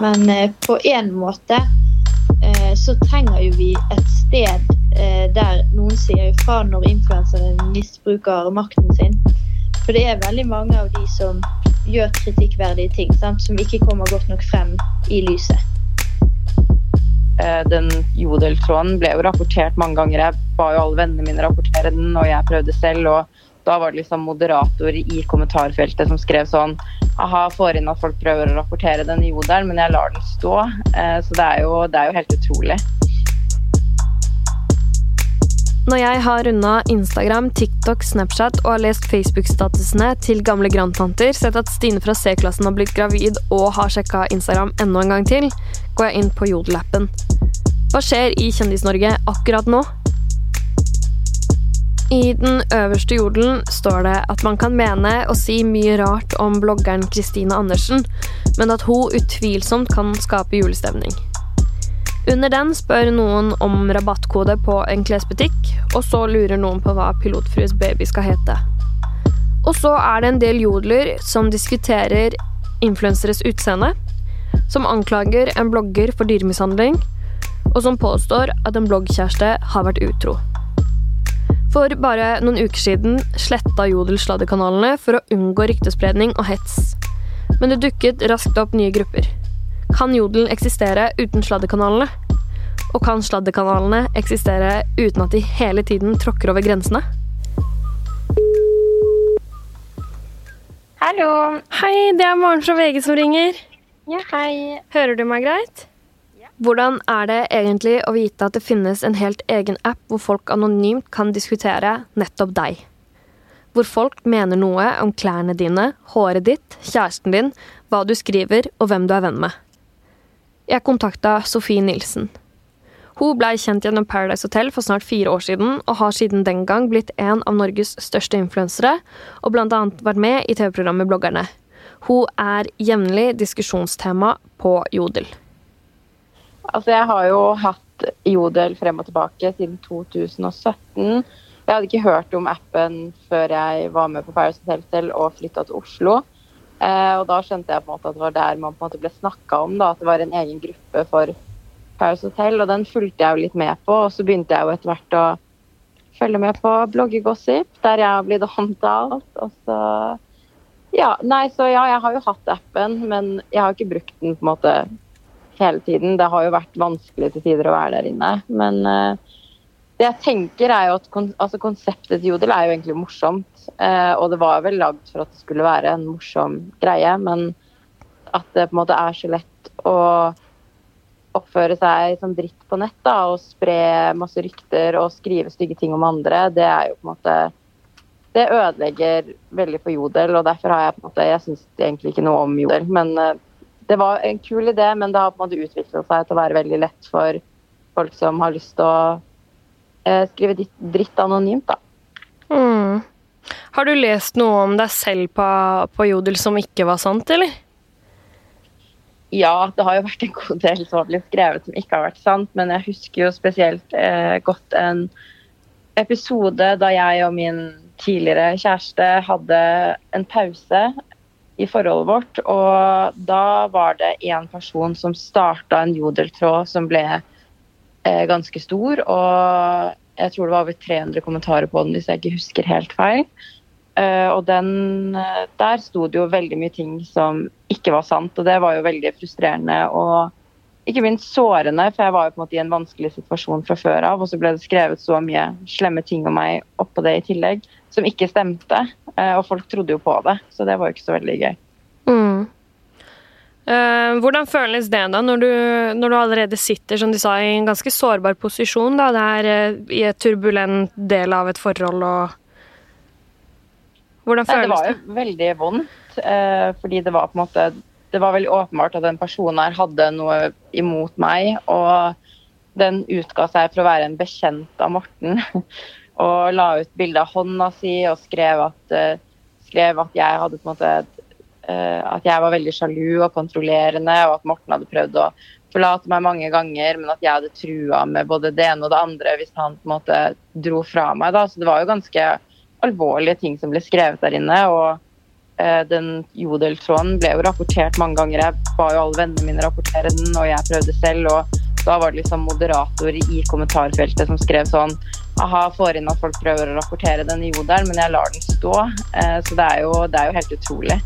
Men eh, på en måte eh, så trenger jo vi et sted eh, der noen sier ifra når influensere misbruker makten sin. For det er veldig mange av de som gjør kritikkverdige ting, sant? som ikke kommer godt nok frem i lyset. Den Den jodeltråden ble jo rapportert mange ganger. Jeg ba jo alle vennene mine rapportere den, og jeg prøvde selv. og da var det liksom moderator i kommentarfeltet som skrev sånn Aha, får inn at folk prøver å rapportere den jodelen, men jeg lar den stå. Eh, Så det er jo, det er jo helt utrolig. Når jeg har runda Instagram, TikTok, Snapchat og har lest Facebook-statusene til gamle grandtanter, sett at Stine fra C-klassen har blitt gravid og har sjekka Instagram enda en gang til, går jeg inn på Jodel-appen. Hva skjer i Kjendis-Norge akkurat nå? I den øverste jodelen står det at man kan mene og si mye rart om bloggeren Kristine Andersen, men at hun utvilsomt kan skape julestemning. Under den spør noen om rabattkode på en klesbutikk, og så lurer noen på hva Pilotfrues baby skal hete. Og så er det en del jodler som diskuterer influenseres utseende, som anklager en blogger for dyremishandling, og som påstår at en bloggkjæreste har vært utro. For bare noen uker siden sletta Jodel sladdekanalene for å unngå ryktespredning og hets. Men det dukket raskt opp nye grupper. Kan Jodel eksistere uten sladdekanalene? Og kan sladdekanalene eksistere uten at de hele tiden tråkker over grensene? Hallo! Hei, det er Maren fra VG som ringer. Ja, hei. Hører du meg greit? Hvordan er det egentlig å vite at det finnes en helt egen app hvor folk anonymt kan diskutere nettopp deg? Hvor folk mener noe om klærne dine, håret ditt, kjæresten din, hva du skriver og hvem du er venn med. Jeg kontakta Sofie Nilsen. Hun blei kjent gjennom Paradise Hotel for snart fire år siden, og har siden den gang blitt en av Norges største influensere, og blant annet vært med i TV-programmet Bloggerne. Hun er jevnlig diskusjonstema på Jodel. Altså, jeg har jo hatt Jodel frem og tilbake siden 2017. Jeg hadde ikke hørt om appen før jeg var med på Paris Hotel selv og flytta til Oslo. Eh, og da skjønte jeg på en måte at det var der man på en måte ble snakka om, da, at det var en egen gruppe for Paris Hotel, og den fulgte jeg jo litt med på. Og så begynte jeg jo etter hvert å følge med på bloggegossip, der jeg har blitt omtalt. Og så Ja, nei, så ja, jeg har jo hatt appen, men jeg har ikke brukt den på en måte hele tiden. Det har jo vært vanskelig til tider å være der inne. Men eh, det jeg tenker er jo at kon altså konseptet til Jodel er jo egentlig morsomt. Eh, og det var vel lagd for at det skulle være en morsom greie, men at det på en måte er så lett å oppføre seg som dritt på nett da, og spre masse rykter og skrive stygge ting om andre, det er jo på en måte Det ødelegger veldig for Jodel, og derfor har jeg på en måte Jeg syns egentlig ikke noe om Jodel, men eh, det var en kul idé, men det har på en måte utviklet seg til å være veldig lett for folk som har lyst til å eh, skrive dritt anonymt, da. Mm. Har du lest noe om deg selv på, på Jodel som ikke var sant, eller? Ja, det har jo vært en god del som har blitt skrevet som ikke har vært sant, men jeg husker jo spesielt eh, godt en episode da jeg og min tidligere kjæreste hadde en pause i forholdet vårt, og da var det en person som starta en jodeltråd som ble eh, ganske stor, og jeg tror det var over 300 kommentarer på den, hvis jeg ikke husker helt feil. Eh, og den, eh, der sto det jo veldig mye ting som ikke var sant, og det var jo veldig frustrerende og ikke minst sårende, for jeg var jo på en måte i en vanskelig situasjon fra før av, og så ble det skrevet så mye slemme ting om meg oppå det i tillegg, som ikke stemte. eh, Og folk trodde jo på det, så det var jo ikke så veldig gøy. Mm. Eh, hvordan føles det da, når du, når du allerede sitter som de sa, i en ganske sårbar posisjon? da, Det er eh, i et turbulent del av et forhold og Hvordan Nei, det Det var det? jo veldig vondt, eh, fordi det var på en måte Det var veldig åpenbart at den personen her hadde noe imot meg, og den utga seg for å være en bekjent av Morten. Og la ut bilde av hånda si og skrev at, eh, skrev at jeg hadde på en måte eh, At jeg var veldig sjalu og kontrollerende, og at Morten hadde prøvd å forlate meg mange ganger, men at jeg hadde trua med både det ene og det andre hvis han på en måte dro fra meg. da, Så det var jo ganske alvorlige ting som ble skrevet der inne. og eh, den jodeltråden ble jo rapportert mange ganger. Jeg ba jo alle vennene mine rapportere den, og jeg prøvde selv. og da var det liksom moderator i kommentarfeltet som skrev sånn Aha, får inn at folk prøver å rapportere den i jodelen, men jeg lar den stå. Eh, så det er jo, det er jo helt utrolig.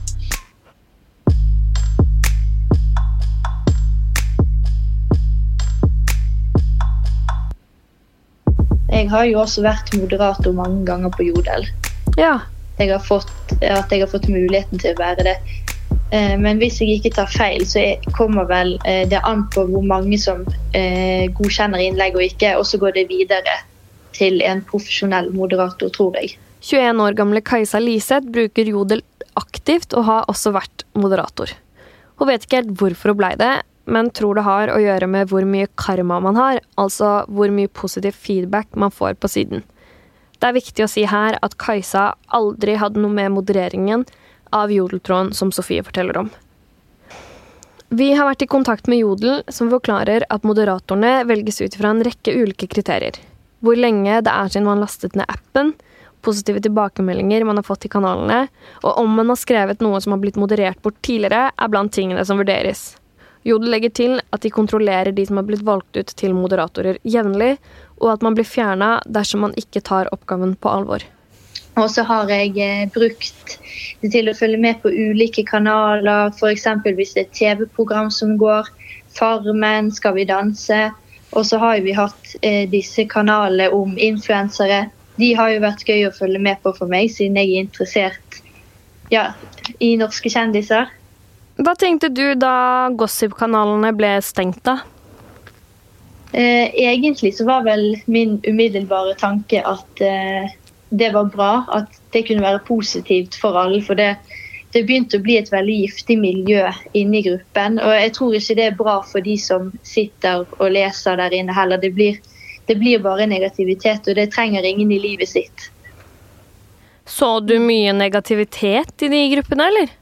Jeg har jo også vært moderator mange ganger på Jodel. Ja. Jeg har fått, at jeg har fått muligheten til å være det. Eh, men hvis jeg ikke tar feil, så kommer vel eh, det an på hvor mange som eh, godkjenner innlegg og ikke, og så går det videre til en profesjonell moderator, tror jeg. 21 år gamle Kajsa Liseth bruker Jodel aktivt og har også vært moderator. Hun vet ikke helt hvorfor hun blei det, men tror det har å gjøre med hvor mye karma man har, altså hvor mye positiv feedback man får på siden. Det er viktig å si her at Kajsa aldri hadde noe med modereringen av jodeltråden som Sofie forteller om. Vi har vært i kontakt med Jodel, som forklarer at moderatorene velges ut fra en rekke ulike kriterier. Hvor lenge det er siden man lastet ned appen, positive tilbakemeldinger man har fått i kanalene, og om man har skrevet noe som har blitt moderert bort tidligere, er blant tingene som vurderes. Jodel legger til at de kontrollerer de som har blitt valgt ut til moderatorer jevnlig, og at man blir fjerna dersom man ikke tar oppgaven på alvor. Og så har jeg eh, brukt det til å følge med på ulike kanaler, f.eks. hvis det er TV-program som går, Farmen, Skal vi danse. Og så har vi hatt eh, disse kanalene om influensere. De har jo vært gøy å følge med på for meg, siden jeg er interessert ja, i norske kjendiser. Hva tenkte du da gossip-kanalene ble stengt, da? Eh, egentlig så var vel min umiddelbare tanke at eh, det var bra. At det kunne være positivt for alle. For det, det begynte å bli et veldig giftig miljø inne i gruppen. Og jeg tror ikke det er bra for de som sitter og leser der inne heller. Det blir, det blir bare negativitet, og det trenger ingen i livet sitt. Så du mye negativitet i de gruppene, eller?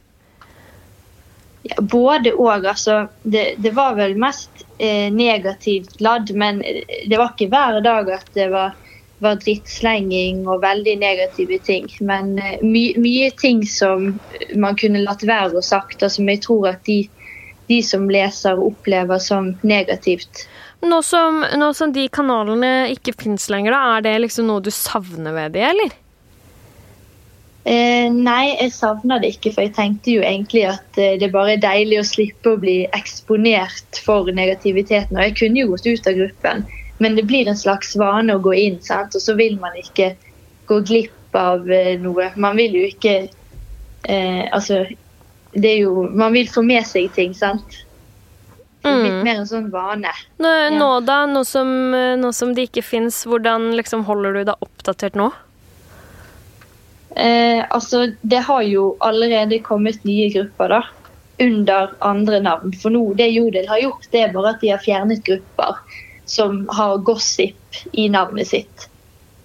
Ja, både og. Altså, det, det, var vel mest eh, negativt ladd, men det var ikke hver dag at det var, var drittslenging og veldig negative ting. Men eh, my, mye ting som man kunne latt være å sagt, og som jeg tror at de, de som leser, opplever som negativt. Nå som, nå som de kanalene ikke fins lenger, da, er det liksom noe du savner ved de, eller? Eh, nei, jeg savner det ikke, for jeg tenkte jo egentlig at eh, det bare er deilig å slippe å bli eksponert for negativiteten. Og jeg kunne jo gått ut av gruppen, men det blir en slags vane å gå inn, sant? og så vil man ikke gå glipp av eh, noe. Man vil jo ikke eh, Altså, det er jo Man vil få med seg ting, sant? Det er litt Mm. mer en sånn vane. Nå, Ja. nå da, nå som, nå som det ikke fins, hvordan liksom holder du deg oppdatert nå? Eh, altså, det har jo allerede kommet nye grupper da, under andre navn. For nå, det Jodel har gjort, det er bare at de har fjernet grupper som har gossip i navnet sitt.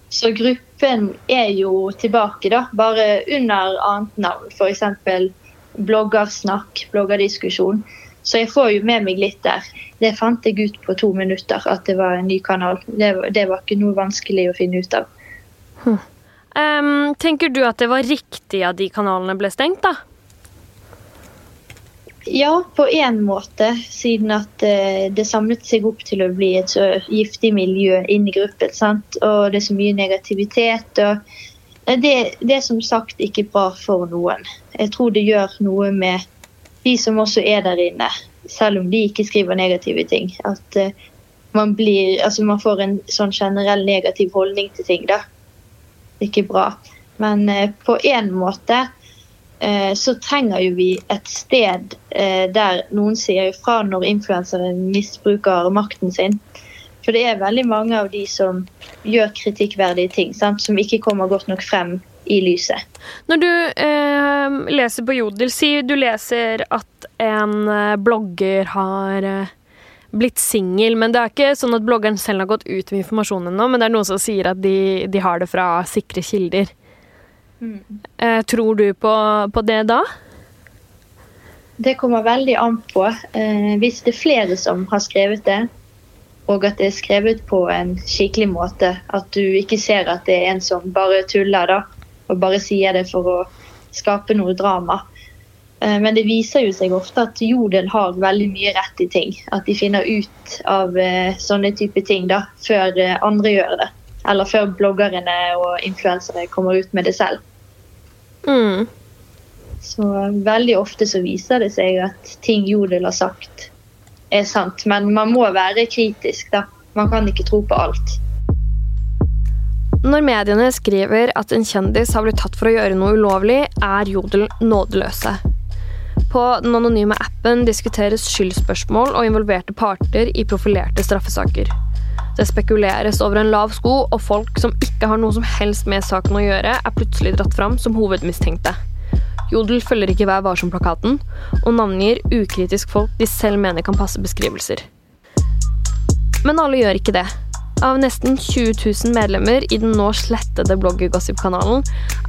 Så gruppen er jo tilbake, da, bare under annet navn. F.eks. bloggersnakk, bloggerdiskusjon. Så jeg får jo med meg litt der. Det fant jeg ut på to minutter, at det var en ny kanal. Det, det var ikke noe vanskelig å finne ut av. Ehm, tenker du at det var riktig at de kanalene ble stengt, da? Ja, på en måte, siden at eh, det samlet seg opp til å bli et så giftig miljø inn i gruppen. sant? Og det er så mye negativitet. og eh, det, det er som sagt ikke bra for noen. Jeg tror det gjør noe med de som også er der inne, selv om de ikke skriver negative ting. At eh, man, blir, altså man får en sånn generell negativ holdning til ting. da. Det er ikke bra. Men på en måte så trenger jo vi et sted eh, der noen sier ifra når influensere misbruker makten sin. For det er veldig mange av de som gjør kritikkverdige ting, sant? som ikke kommer godt nok frem i lyset. Når du eh, leser på Jodel, si du leser at en eh, blogger har eh, blitt singel, men det er ikke sånn at bloggeren selv har gått ut med informasjon ennå, men det er noen som sier at de, de har det fra sikre kilder. Eh, tror du på, på det da? Det kommer veldig an på. Eh, hvis det er flere som har skrevet det, og at det er skrevet på en skikkelig måte, at du ikke ser at det er en som bare tuller da, og bare sier det for å skape noe drama. Eh, men det viser jo seg ofte at Jodel har veldig mye rett i ting. At de finner ut av sånne type ting da, før andre gjør det. Eller før bloggerne og influensere kommer ut med det selv. Mm. Så veldig ofte så viser det seg at ting Jodel har sagt, er sant. Men man må være kritisk, da. Man kan ikke tro på alt. Når mediene skriver at en kjendis har blitt tatt for å gjøre noe ulovlig, er Jodel nådeløse. På den anonyme appen diskuteres skyldspørsmål og involverte parter i profilerte straffesaker. Det spekuleres over en lav sko, og folk som ikke har noe som helst med saken å gjøre, er plutselig dratt fram som hovedmistenkte. Jodel følger ikke Vær varsom-plakaten, og navngir ukritisk folk de selv mener kan passe beskrivelser. Men alle gjør ikke det. Av nesten 20 000 medlemmer i den nå slettede bloggergossip-kanalen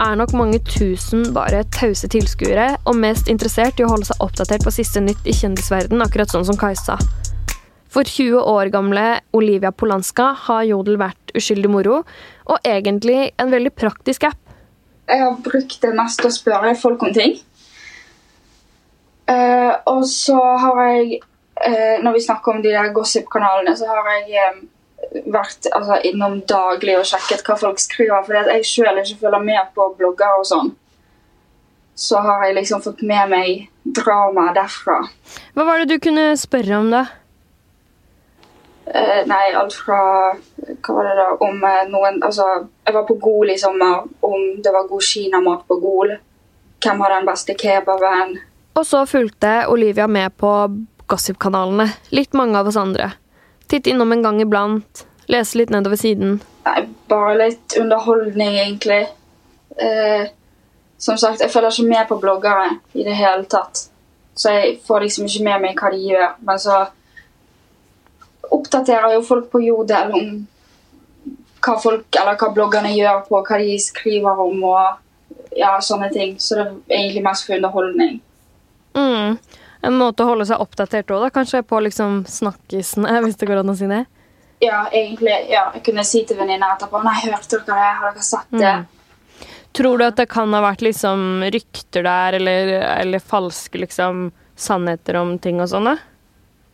er nok mange tusen bare tause tilskuere og mest interessert i å holde seg oppdatert på siste nytt i kjendisverden, akkurat sånn som Kajsa. For 20 år gamle Olivia Polanska har Jodel vært uskyldig moro, og egentlig en veldig praktisk app. Jeg har brukt det mest til å spørre folk om ting. Uh, og så har jeg, uh, når vi snakker om de der gossip-kanalene, så har jeg um, vært altså, innom daglig og sjekket hva folk skriver. Fordi jeg sjøl ikke følger med på blogger og sånn. Så har jeg liksom fått med meg drama derfra. Hva var det du kunne spørre om, da? Eh, nei, alt fra Hva var det da? Om eh, noen Altså, jeg var på Gol i sommer. Om det var god kinamat på Gol. Hvem har den beste kebaben? Og så fulgte Olivia med på gossip-kanalene. Litt mange av oss andre. Titte innom en gang iblant. Lese litt nedover siden. Nei, bare litt underholdning, egentlig. Eh, som sagt, jeg følger ikke med på bloggere i det hele tatt. Så jeg får liksom ikke med meg hva de gjør. Men så oppdaterer jo folk på Jodel om hva folk, eller hva bloggerne gjør på, hva de skriver om og ja, sånne ting. Så det er egentlig mest for underholdning. Mm. En måte å holde seg oppdatert òg, kanskje på liksom snakkisene, hvis det går an å si det? Ja, egentlig. ja. Jeg kunne si til venninna etterpå Nei, hørte dere det? Har dere sett det? Mm. Tror du at det kan ha vært liksom rykter der, eller, eller falske liksom sannheter om ting og sånn? da?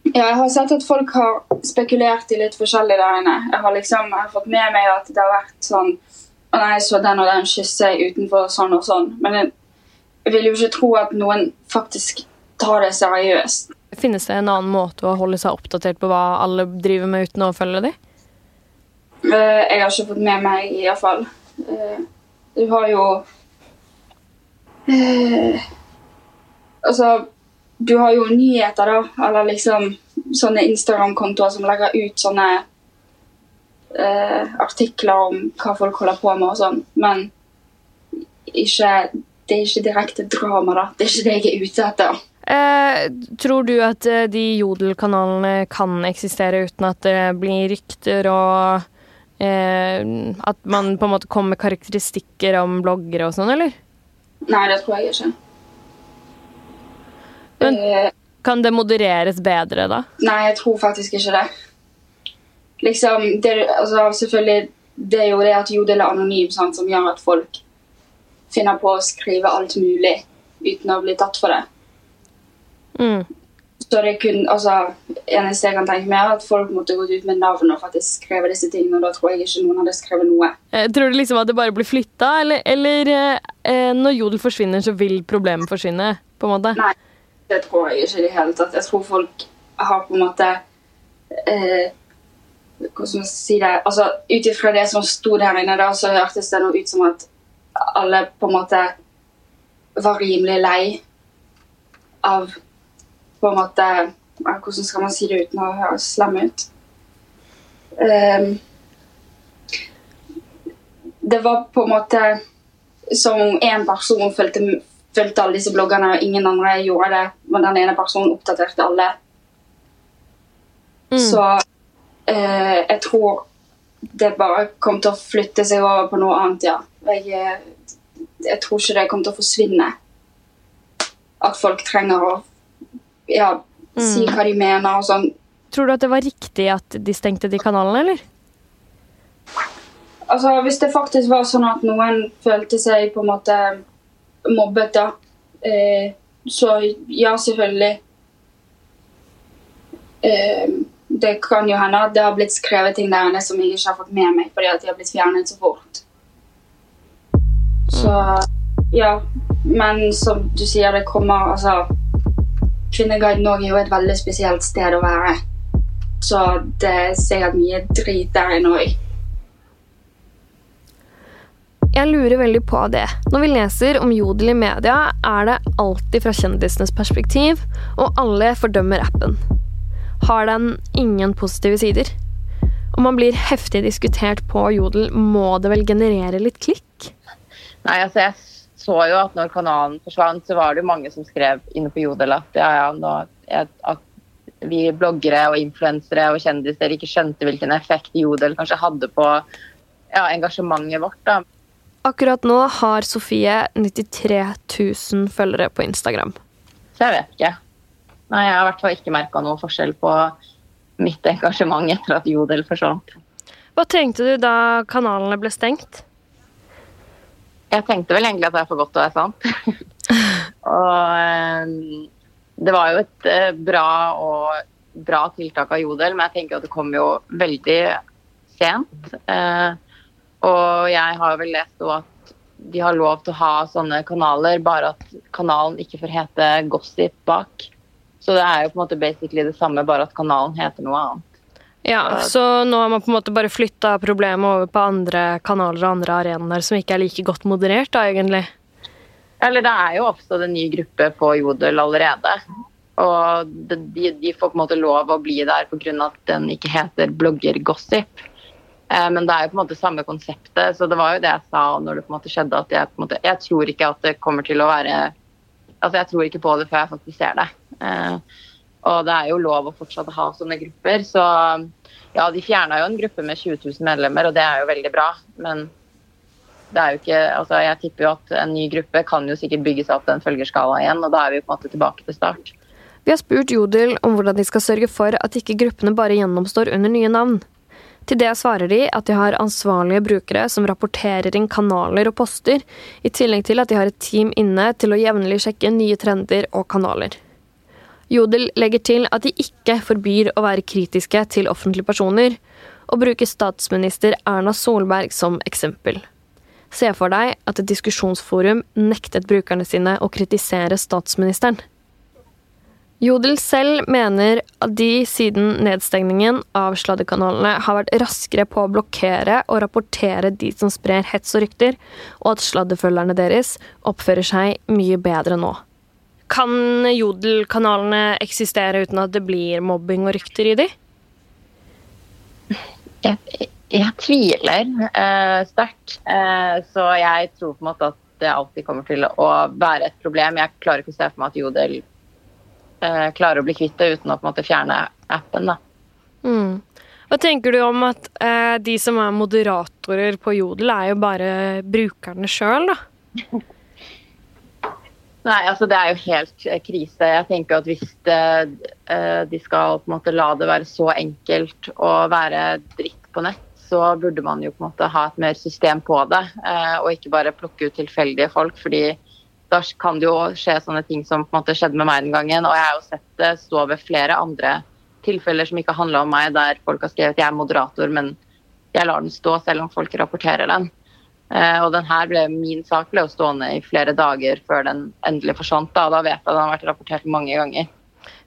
Ja, jeg har sett at folk har spekulert i litt forskjellig der inne. Jeg har liksom jeg har fått med meg at det har vært sånn Å nei, så den og den kysser utenfor sånn og sånn. Men jeg, vil jo ikke tro at noen faktisk tar det seriøst. Finnes det en annen måte å holde seg oppdatert på hva alle driver med uten å følge dem? Eh, Jeg har ikke fått med meg, iallfall. Du har jo eh, Altså, du har jo nyheter, da. Eller liksom sånne Instagram-kontoer som legger ut sånne eh, artikler om hva folk holder på med og sånn. Men ikke, det er ikke direkte drama, da. Det er ikke det jeg er ute etter. Eh, tror du at eh, de Jodel-kanalene kan eksistere uten at det blir rykter og eh, At man på en måte kommer med karakteristikker om bloggere og sånn, eller? Nei, det tror jeg ikke. Men- Eh, Kan det modereres bedre, da? Nei, jeg tror faktisk ikke det. Liksom, det, altså, selvfølgelig, det er jo det at Jodel er anonym, sant, som gjør at folk finner på å skrive alt mulig uten å bli tatt for det. Mm. Så det kun, altså, eneste jeg kan tenke meg, er at folk måtte gått ut med navn og faktisk skrevet disse tingene, og da tror jeg ikke noen hadde skrevet noe. Eh, tror du liksom at det bare blir flytta, eller, eller eh, eh, når Jodel forsvinner, så vil problemet forsvinne? på en måte? Nei, det tror jeg ikke i det hele tatt. Jeg tror folk har på en måte eh, Hvordan skal man si det? Altså, Ut ifra det som sto der inne, da, så hørtes det noe ut som at alle på en måte var rimelig lei av på en måte Hvordan skal man si det uten å høres slem ut? Um, det var på en måte som om én person fulgte, fulgte alle disse bloggerne, og ingen andre gjorde det. Men den ene personen oppdaterte alle. Mm. Så eh, jeg tror det bare kom til å flytte seg over på noe annet, ja. Jeg, eh, jeg tror ikke det kommer til å forsvinne. At folk trenger å ja, si Mm. hva de mener og sånn. Tror du at det var riktig at de stengte de kanalene, eller? Altså, Hvis det faktisk var sånn at noen følte seg på en måte mobbet, da. Eh, så ja, selvfølgelig. Eh, det kan jo hende at det har blitt skrevet ting der inne som jeg ikke har fått med meg fordi at de har blitt fjernet så fort. Så ja. Men som du sier, det kommer altså Kvinneguiden òg er jo et veldig spesielt sted å være. Så det er sikkert mye drit der inne òg. Jeg lurer veldig på det. Når vi leser om jodel i media, er det alltid fra kjendisenes perspektiv, og alle fordømmer appen. Har den ingen positive sider? Om man blir heftig diskutert på jodel, må det vel generere litt klikk? Nei, altså jeg så jo at når kanalen forsvant, så var det jo mange som skrev inne på Jodel at, ja, ja, at vi bloggere og influensere og kjendiser ikke skjønte hvilken effekt Jodel kanskje hadde på ja, engasjementet vårt. da. Akkurat nå har Sofie 93 000 følgere på Instagram. Så jeg vet ikke. Nei, jeg har i hvert fall ikke merka noe forskjell på mitt engasjement etter at Jodel forsvant. Hva tenkte du da kanalene ble stengt? Jeg tenkte vel egentlig at det er for godt til å være sant. og eh, det var jo et eh, bra og bra tiltak av Jodel, men jeg tenker at det kom jo veldig sent. Eh, og jeg har vel lest at de har lov til å ha sånne kanaler, bare at kanalen ikke får hete Gossip bak. Så det er jo på en måte basically det samme, bare at kanalen heter noe annet. Ja, Så nå har man på en måte bare flytta problemet over på andre kanaler og andre arenaer som ikke er like godt moderert, da, egentlig? Eller det er jo oppstått en ny gruppe på Jodel allerede. Og de, de, får på en måte lov å bli der pga. at den ikke heter bloggergossip. Eh, men det er jo på en måte samme konseptet, så det var jo det jeg sa når det på en måte skjedde. at Jeg, på en måte, jeg tror ikke at det kommer til å være Altså jeg tror ikke på det før jeg faktisk ser det. Eh, og det er jo lov å fortsatt ha sånne grupper. Så ja, de fjerna jo en gruppe med 20 000 medlemmer, og det er jo veldig bra. Men det er jo ikke Altså, jeg tipper jo at en ny gruppe kan jo sikkert bygge seg opp den følgerskala igjen, og da er vi på en måte tilbake til start. Vi har spurt Jodel om hvordan de skal sørge for at ikke gruppene bare gjennomstår under nye navn. Til det svarer de at de har ansvarlige brukere som rapporterer inn kanaler og poster, i tillegg til at de har et team inne til å jevnlig sjekke nye trender og kanaler. Jodel legger til at de ikke forbyr å være kritiske til offentlige personer, og bruker statsminister Erna Solberg som eksempel. Se for deg at et diskusjonsforum nektet brukerne sine å kritisere statsministeren. Jodel selv mener at de siden nedstengningen av sladdekanalene har vært raskere på å blokkere og rapportere de som sprer hets og rykter, og at sladdefølgerne deres oppfører seg mye bedre nå. Kan Jodel-kanalene eksistere uten at det blir mobbing og rykter i de? Jeg, jeg tviler uh, sterkt. Uh, så jeg tror på en måte at det alltid kommer til å være et problem. Jeg klarer ikke å se for meg at Jodel klarer å bli kvitt det uten å på en måte fjerne appen. da. Mm. Hva tenker du om at eh, de som er moderatorer på Jodel, er jo bare brukerne sjøl, da? Nei, altså det er jo helt eh, krise. Jeg tenker at hvis det, eh, de skal på en måte la det være så enkelt å være dritt på nett, så burde man jo på en måte ha et mer system på det, Eh, og ikke bare plukke ut tilfeldige folk. fordi da kan det jo skje sånne ting som på en måte skjedde med meg den gangen. Og jeg har jo sett det stå ved flere andre tilfeller som ikke handla om meg, der folk har skrevet at jeg er moderator, men jeg lar den stå selv om folk rapporterer den. Eh, og den her ble, Min sak ble jo stående i flere dager før den endelig forsvant. Da, da vet jeg at den har vært rapportert mange ganger.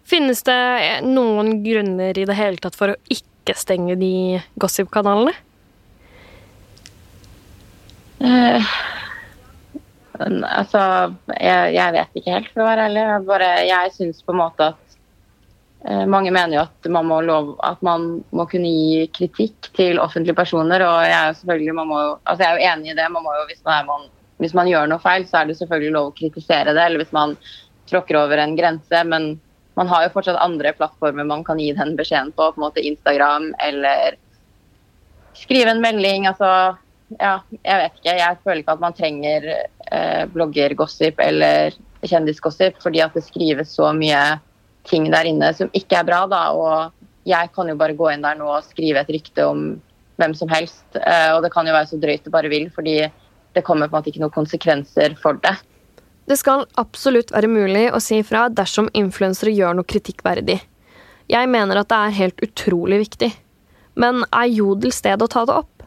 Finnes det noen grunner i det hele tatt for å ikke stenge de gossip-kanalene? Uh, altså, jeg, jeg, vet ikke helt, for å være ærlig. Jeg, bare, jeg syns på en måte at Eh, mange mener jo at man, må lov, at man må kunne gi kritikk til offentlige personer. og Jeg er jo selvfølgelig, man må, altså jeg er jo enig i det. Man må jo, hvis, man man, hvis man gjør noe feil, så er det selvfølgelig lov å kritisere det. Eller hvis man tråkker over en grense. Men man har jo fortsatt andre plattformer man kan gi den beskjeden på. på en måte Instagram eller skrive en melding. altså ja, jeg vet ikke. Jeg føler ikke at man trenger eh, bloggergossip eller kjendisgossip fordi at det skrives så mye ting der inne som ikke er bra. da, og Jeg kan jo bare gå inn der nå og skrive et rykte om hvem som helst. Eh, og det kan jo være så drøyt det bare vil, fordi det kommer på en måte ikke noen konsekvenser for det. Det skal absolutt være mulig å si ifra dersom influensere gjør noe kritikkverdig. Jeg mener at det er helt utrolig viktig. Men er Jodel stedet å ta det opp?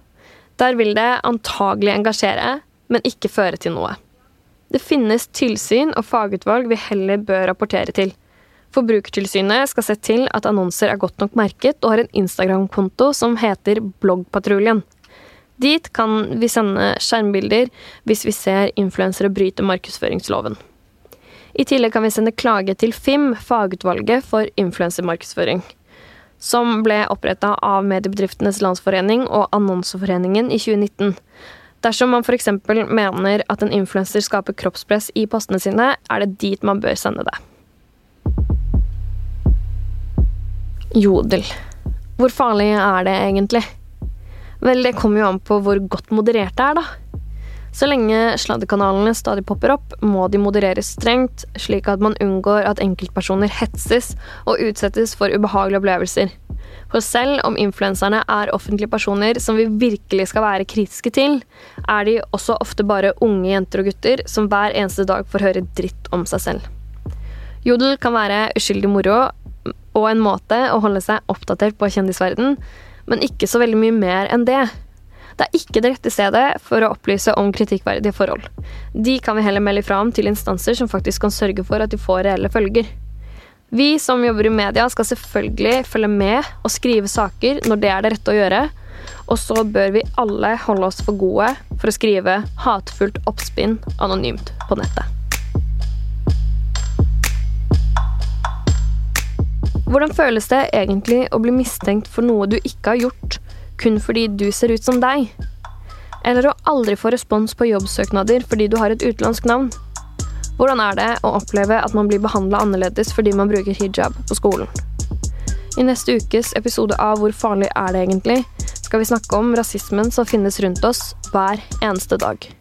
Der vil det antagelig engasjere, men ikke føre til noe. Det finnes tilsyn og fagutvalg vi heller bør rapportere til. Forbrukertilsynet skal se til at annonser er godt nok merket og har en Instagram-konto som heter Bloggpatruljen. Dit kan vi sende skjermbilder hvis vi ser influensere bryte markedsføringsloven. I tillegg kan vi sende klage til FIM, fagutvalget for influensermarkedsføring, som ble oppretta av Mediebedriftenes Landsforening og Annonseforeningen i 2019. Dersom man f.eks. mener at en influenser skaper kroppspress i postene sine, er det dit man bør sende det. Jodel. Hvor farlig er det egentlig? Vel, det kommer jo an på hvor godt moderert det er, da. Så lenge sladdekanalene stadig popper opp, må de modereres strengt, slik at man unngår at enkeltpersoner hetses og utsettes for ubehagelige opplevelser. For selv om influenserne er offentlige personer som vi virkelig skal være kritiske til, er de også ofte bare unge jenter og gutter som hver eneste dag får høre dritt om seg selv. Jodel kan være uskyldig moro og en måte å holde seg oppdatert på kjendisverden, men ikke så veldig mye mer enn det. Det er ikke det rette stedet for å opplyse om kritikkverdige forhold. De kan vi heller melde fra om til instanser som faktisk kan sørge for at de får reelle følger. Vi som jobber i media skal selvfølgelig følge med og skrive saker når det er det rette å gjøre, og så bør vi alle holde oss for gode for å skrive hatefullt oppspinn anonymt på nettet. Hvordan føles det egentlig å bli mistenkt for noe du ikke har gjort, kun fordi du ser ut som deg? Eller å aldri få respons på jobbsøknader fordi du har et utenlandsk navn? Hvordan er det å oppleve at man blir behandla annerledes fordi man bruker hijab på skolen? I neste ukes episode av Hvor farlig er det egentlig? skal vi snakke om rasismen som finnes rundt oss hver eneste dag.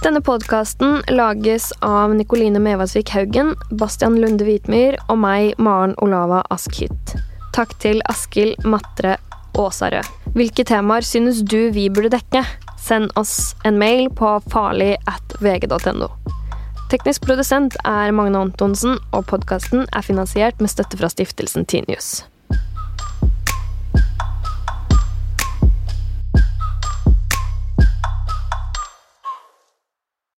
Denne podkasten lages av Nikoline Mevasvik Haugen, Bastian Lunde Hvitmyr og meg, Maren Olava Askhytt. Takk til Askild Matre Åsarød. Hvilke temaer synes du vi burde dekke? Send oss en mail på farlig at vg.no. Teknisk produsent er Magne Antonsen, og podkasten er finansiert med støtte fra stiftelsen Tinius.